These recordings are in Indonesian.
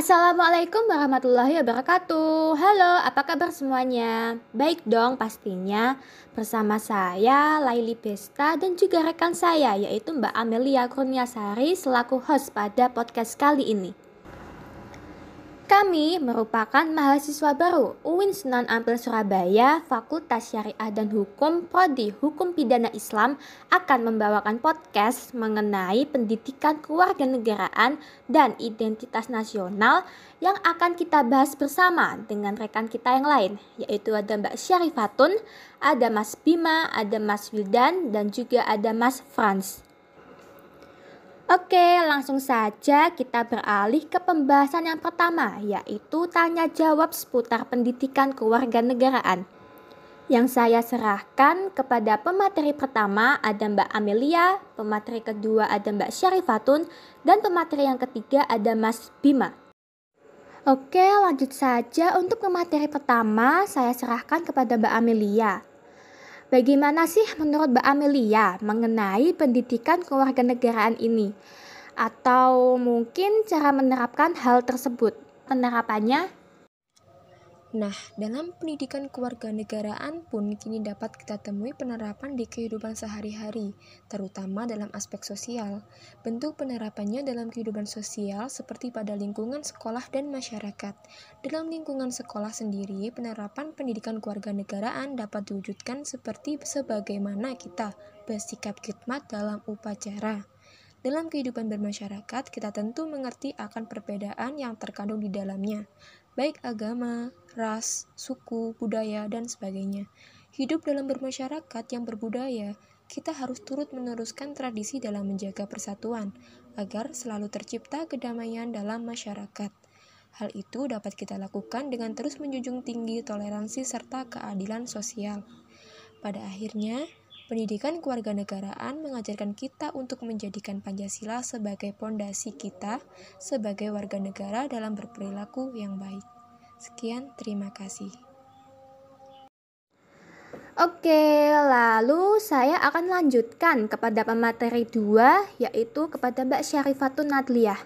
Assalamualaikum warahmatullahi wabarakatuh. Halo, apa kabar semuanya? Baik dong pastinya. Bersama saya Laili Besta dan juga rekan saya yaitu Mbak Amelia Kurniasari selaku host pada podcast kali ini. Kami merupakan mahasiswa baru UIN Sunan Ampel Surabaya, Fakultas Syariah dan Hukum, Prodi Hukum Pidana Islam akan membawakan podcast mengenai pendidikan kewarganegaraan dan identitas nasional yang akan kita bahas bersama dengan rekan kita yang lain, yaitu ada Mbak Syarifatun, ada Mas Bima, ada Mas Wildan, dan juga ada Mas Franz. Oke, langsung saja kita beralih ke pembahasan yang pertama, yaitu tanya jawab seputar pendidikan kewarganegaraan. Yang saya serahkan kepada pemateri pertama ada Mbak Amelia, pemateri kedua ada Mbak Syarifatun, dan pemateri yang ketiga ada Mas Bima. Oke, lanjut saja untuk pemateri pertama saya serahkan kepada Mbak Amelia. Bagaimana sih menurut Mbak Amelia mengenai pendidikan kewarganegaraan ini? Atau mungkin cara menerapkan hal tersebut? Penerapannya Nah, dalam pendidikan kewarganegaraan pun kini dapat kita temui penerapan di kehidupan sehari-hari, terutama dalam aspek sosial. Bentuk penerapannya dalam kehidupan sosial seperti pada lingkungan sekolah dan masyarakat. Dalam lingkungan sekolah sendiri, penerapan pendidikan kewarganegaraan dapat diwujudkan seperti sebagaimana kita bersikap khidmat dalam upacara. Dalam kehidupan bermasyarakat, kita tentu mengerti akan perbedaan yang terkandung di dalamnya baik agama, ras, suku, budaya, dan sebagainya. Hidup dalam bermasyarakat yang berbudaya, kita harus turut meneruskan tradisi dalam menjaga persatuan, agar selalu tercipta kedamaian dalam masyarakat. Hal itu dapat kita lakukan dengan terus menjunjung tinggi toleransi serta keadilan sosial. Pada akhirnya, pendidikan kewarganegaraan mengajarkan kita untuk menjadikan Pancasila sebagai pondasi kita sebagai warga negara dalam berperilaku yang baik. Sekian, terima kasih. Oke, lalu saya akan lanjutkan kepada pemateri 2 yaitu kepada Mbak Syarifatun Nadliah.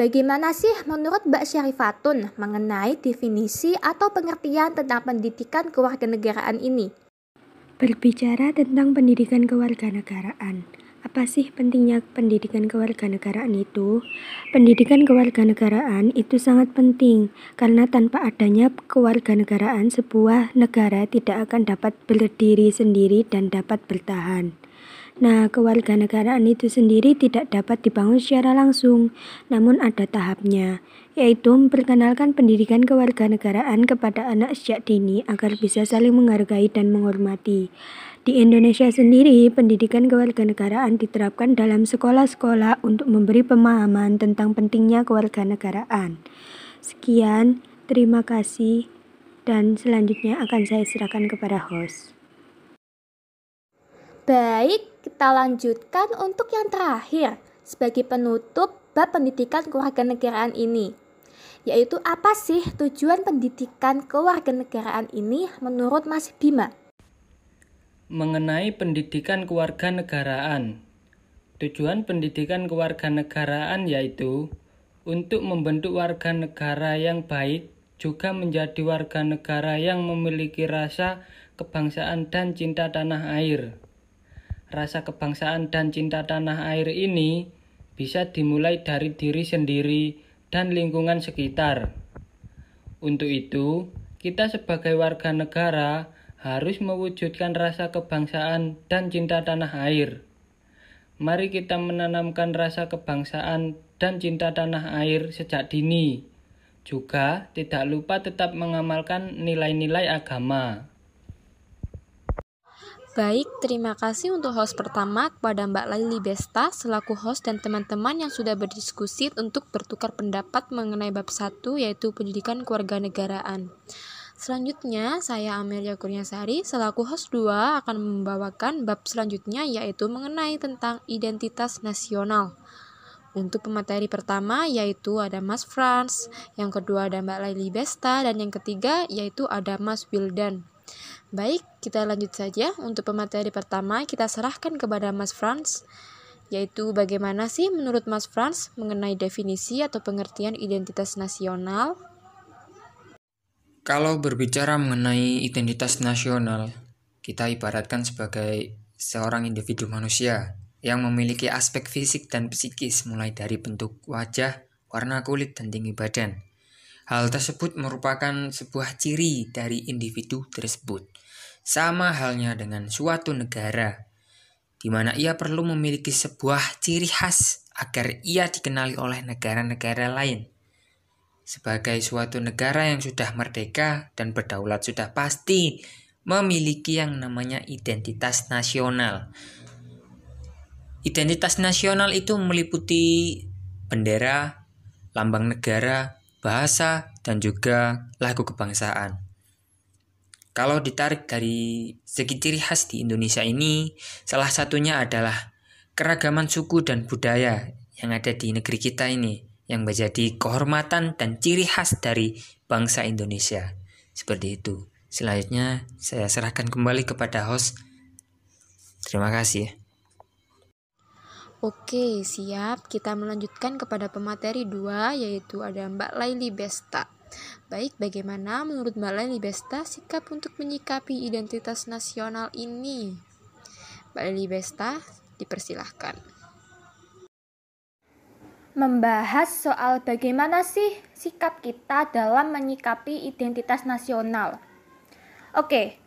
Bagaimana sih menurut Mbak Syarifatun mengenai definisi atau pengertian tentang pendidikan kewarganegaraan ini? Berbicara tentang pendidikan kewarganegaraan, apa sih pentingnya pendidikan kewarganegaraan itu? Pendidikan kewarganegaraan itu sangat penting karena tanpa adanya kewarganegaraan sebuah negara tidak akan dapat berdiri sendiri dan dapat bertahan. Nah, kewarganegaraan itu sendiri tidak dapat dibangun secara langsung, namun ada tahapnya, yaitu memperkenalkan pendidikan kewarganegaraan kepada anak sejak dini agar bisa saling menghargai dan menghormati. Di Indonesia sendiri, pendidikan kewarganegaraan diterapkan dalam sekolah-sekolah untuk memberi pemahaman tentang pentingnya kewarganegaraan. Sekian, terima kasih, dan selanjutnya akan saya serahkan kepada host. Baik, kita lanjutkan untuk yang terakhir sebagai penutup bab pendidikan kewarganegaraan ini. Yaitu apa sih tujuan pendidikan kewarganegaraan ini menurut Mas Bima? Mengenai pendidikan kewarganegaraan. Tujuan pendidikan kewarganegaraan yaitu untuk membentuk warga negara yang baik juga menjadi warga negara yang memiliki rasa kebangsaan dan cinta tanah air rasa kebangsaan dan cinta tanah air ini bisa dimulai dari diri sendiri dan lingkungan sekitar. Untuk itu, kita sebagai warga negara harus mewujudkan rasa kebangsaan dan cinta tanah air. Mari kita menanamkan rasa kebangsaan dan cinta tanah air sejak dini. Juga tidak lupa tetap mengamalkan nilai-nilai agama. Baik, terima kasih untuk host pertama kepada Mbak Laili Besta selaku host dan teman-teman yang sudah berdiskusi untuk bertukar pendapat mengenai bab 1 yaitu pendidikan kewarganegaraan. Selanjutnya, saya Amelia Kurniasari selaku host 2 akan membawakan bab selanjutnya yaitu mengenai tentang identitas nasional. Untuk pemateri pertama yaitu ada Mas Franz, yang kedua ada Mbak Laili Besta, dan yang ketiga yaitu ada Mas Wildan. Baik, kita lanjut saja. Untuk pemateri pertama, kita serahkan kepada Mas Franz. yaitu bagaimana sih menurut Mas Franz mengenai definisi atau pengertian identitas nasional? Kalau berbicara mengenai identitas nasional, kita ibaratkan sebagai seorang individu manusia yang memiliki aspek fisik dan psikis mulai dari bentuk wajah, warna kulit, dan tinggi badan. Hal tersebut merupakan sebuah ciri dari individu tersebut. Sama halnya dengan suatu negara, di mana ia perlu memiliki sebuah ciri khas agar ia dikenali oleh negara-negara lain. Sebagai suatu negara yang sudah merdeka dan berdaulat sudah pasti memiliki yang namanya identitas nasional. Identitas nasional itu meliputi bendera, lambang negara, bahasa, dan juga lagu kebangsaan. Kalau ditarik dari segi ciri khas di Indonesia ini, salah satunya adalah keragaman suku dan budaya yang ada di negeri kita ini, yang menjadi kehormatan dan ciri khas dari bangsa Indonesia. Seperti itu. Selanjutnya, saya serahkan kembali kepada host. Terima kasih. Oke, siap. Kita melanjutkan kepada pemateri 2, yaitu ada Mbak Laili Besta. Baik, bagaimana menurut Mbak Leni Besta sikap untuk menyikapi identitas nasional ini? Mbak Leni Besta, dipersilahkan. Membahas soal bagaimana sih sikap kita dalam menyikapi identitas nasional. Oke,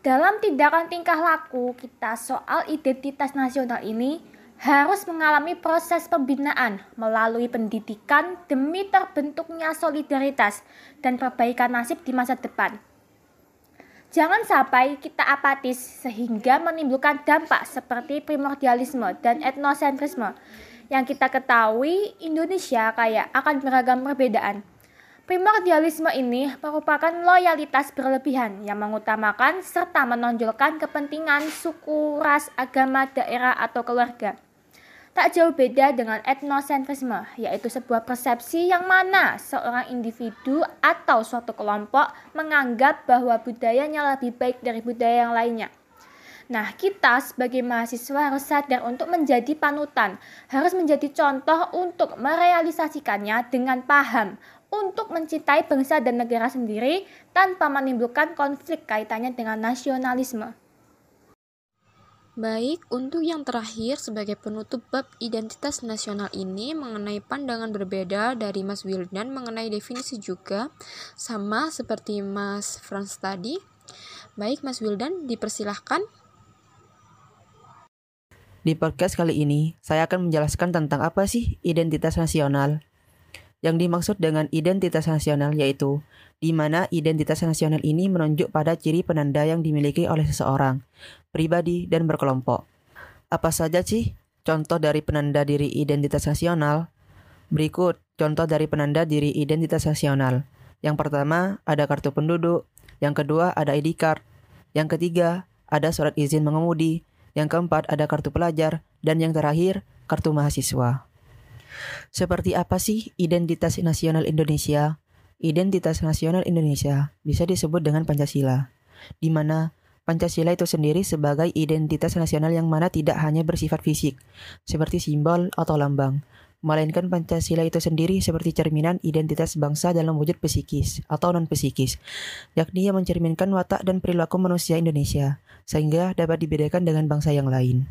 dalam tindakan tingkah laku kita soal identitas nasional ini, harus mengalami proses pembinaan melalui pendidikan demi terbentuknya solidaritas dan perbaikan nasib di masa depan. Jangan sampai kita apatis sehingga menimbulkan dampak seperti primordialisme dan etnosentrisme. Yang kita ketahui Indonesia kaya akan beragam perbedaan. Primordialisme ini merupakan loyalitas berlebihan yang mengutamakan serta menonjolkan kepentingan suku, ras, agama, daerah, atau keluarga tak jauh beda dengan etnosentrisme, yaitu sebuah persepsi yang mana seorang individu atau suatu kelompok menganggap bahwa budayanya lebih baik dari budaya yang lainnya. Nah, kita sebagai mahasiswa harus sadar untuk menjadi panutan, harus menjadi contoh untuk merealisasikannya dengan paham untuk mencintai bangsa dan negara sendiri tanpa menimbulkan konflik kaitannya dengan nasionalisme. Baik, untuk yang terakhir sebagai penutup bab identitas nasional ini mengenai pandangan berbeda dari Mas Wildan mengenai definisi juga sama seperti Mas Franz tadi. Baik, Mas Wildan, dipersilahkan. Di podcast kali ini, saya akan menjelaskan tentang apa sih identitas nasional. Yang dimaksud dengan identitas nasional yaitu di mana identitas nasional ini menunjuk pada ciri penanda yang dimiliki oleh seseorang, pribadi, dan berkelompok. Apa saja sih contoh dari penanda diri identitas nasional? Berikut contoh dari penanda diri identitas nasional. Yang pertama ada kartu penduduk, yang kedua ada ID card, yang ketiga ada surat izin mengemudi, yang keempat ada kartu pelajar, dan yang terakhir kartu mahasiswa. Seperti apa sih identitas nasional Indonesia? Identitas nasional Indonesia bisa disebut dengan Pancasila, di mana Pancasila itu sendiri sebagai identitas nasional yang mana tidak hanya bersifat fisik, seperti simbol atau lambang, melainkan Pancasila itu sendiri seperti cerminan identitas bangsa dalam wujud psikis atau non-psikis, yakni yang mencerminkan watak dan perilaku manusia Indonesia, sehingga dapat dibedakan dengan bangsa yang lain.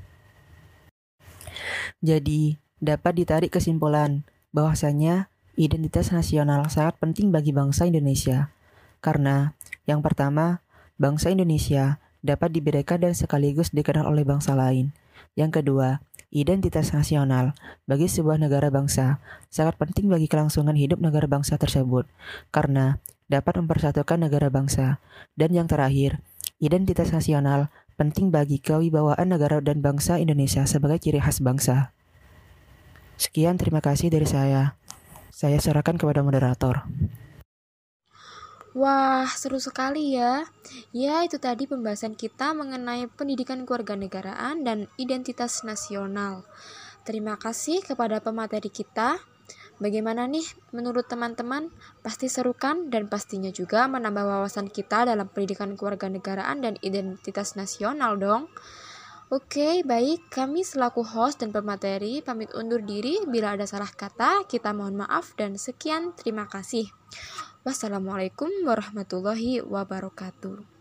Jadi, dapat ditarik kesimpulan bahwasanya Identitas nasional sangat penting bagi bangsa Indonesia. Karena, yang pertama, bangsa Indonesia dapat dibedakan dan sekaligus dikenal oleh bangsa lain. Yang kedua, identitas nasional bagi sebuah negara bangsa sangat penting bagi kelangsungan hidup negara bangsa tersebut karena dapat mempersatukan negara bangsa. Dan yang terakhir, identitas nasional penting bagi kewibawaan negara dan bangsa Indonesia sebagai ciri khas bangsa. Sekian terima kasih dari saya. Saya serahkan kepada moderator. Wah, seru sekali ya. Ya, itu tadi pembahasan kita mengenai pendidikan kewarganegaraan dan identitas nasional. Terima kasih kepada pemateri kita. Bagaimana nih menurut teman-teman? Pasti seru kan dan pastinya juga menambah wawasan kita dalam pendidikan kewarganegaraan dan identitas nasional dong. Oke, baik. Kami selaku host dan pemateri pamit undur diri. Bila ada salah kata, kita mohon maaf dan sekian. Terima kasih. Wassalamualaikum warahmatullahi wabarakatuh.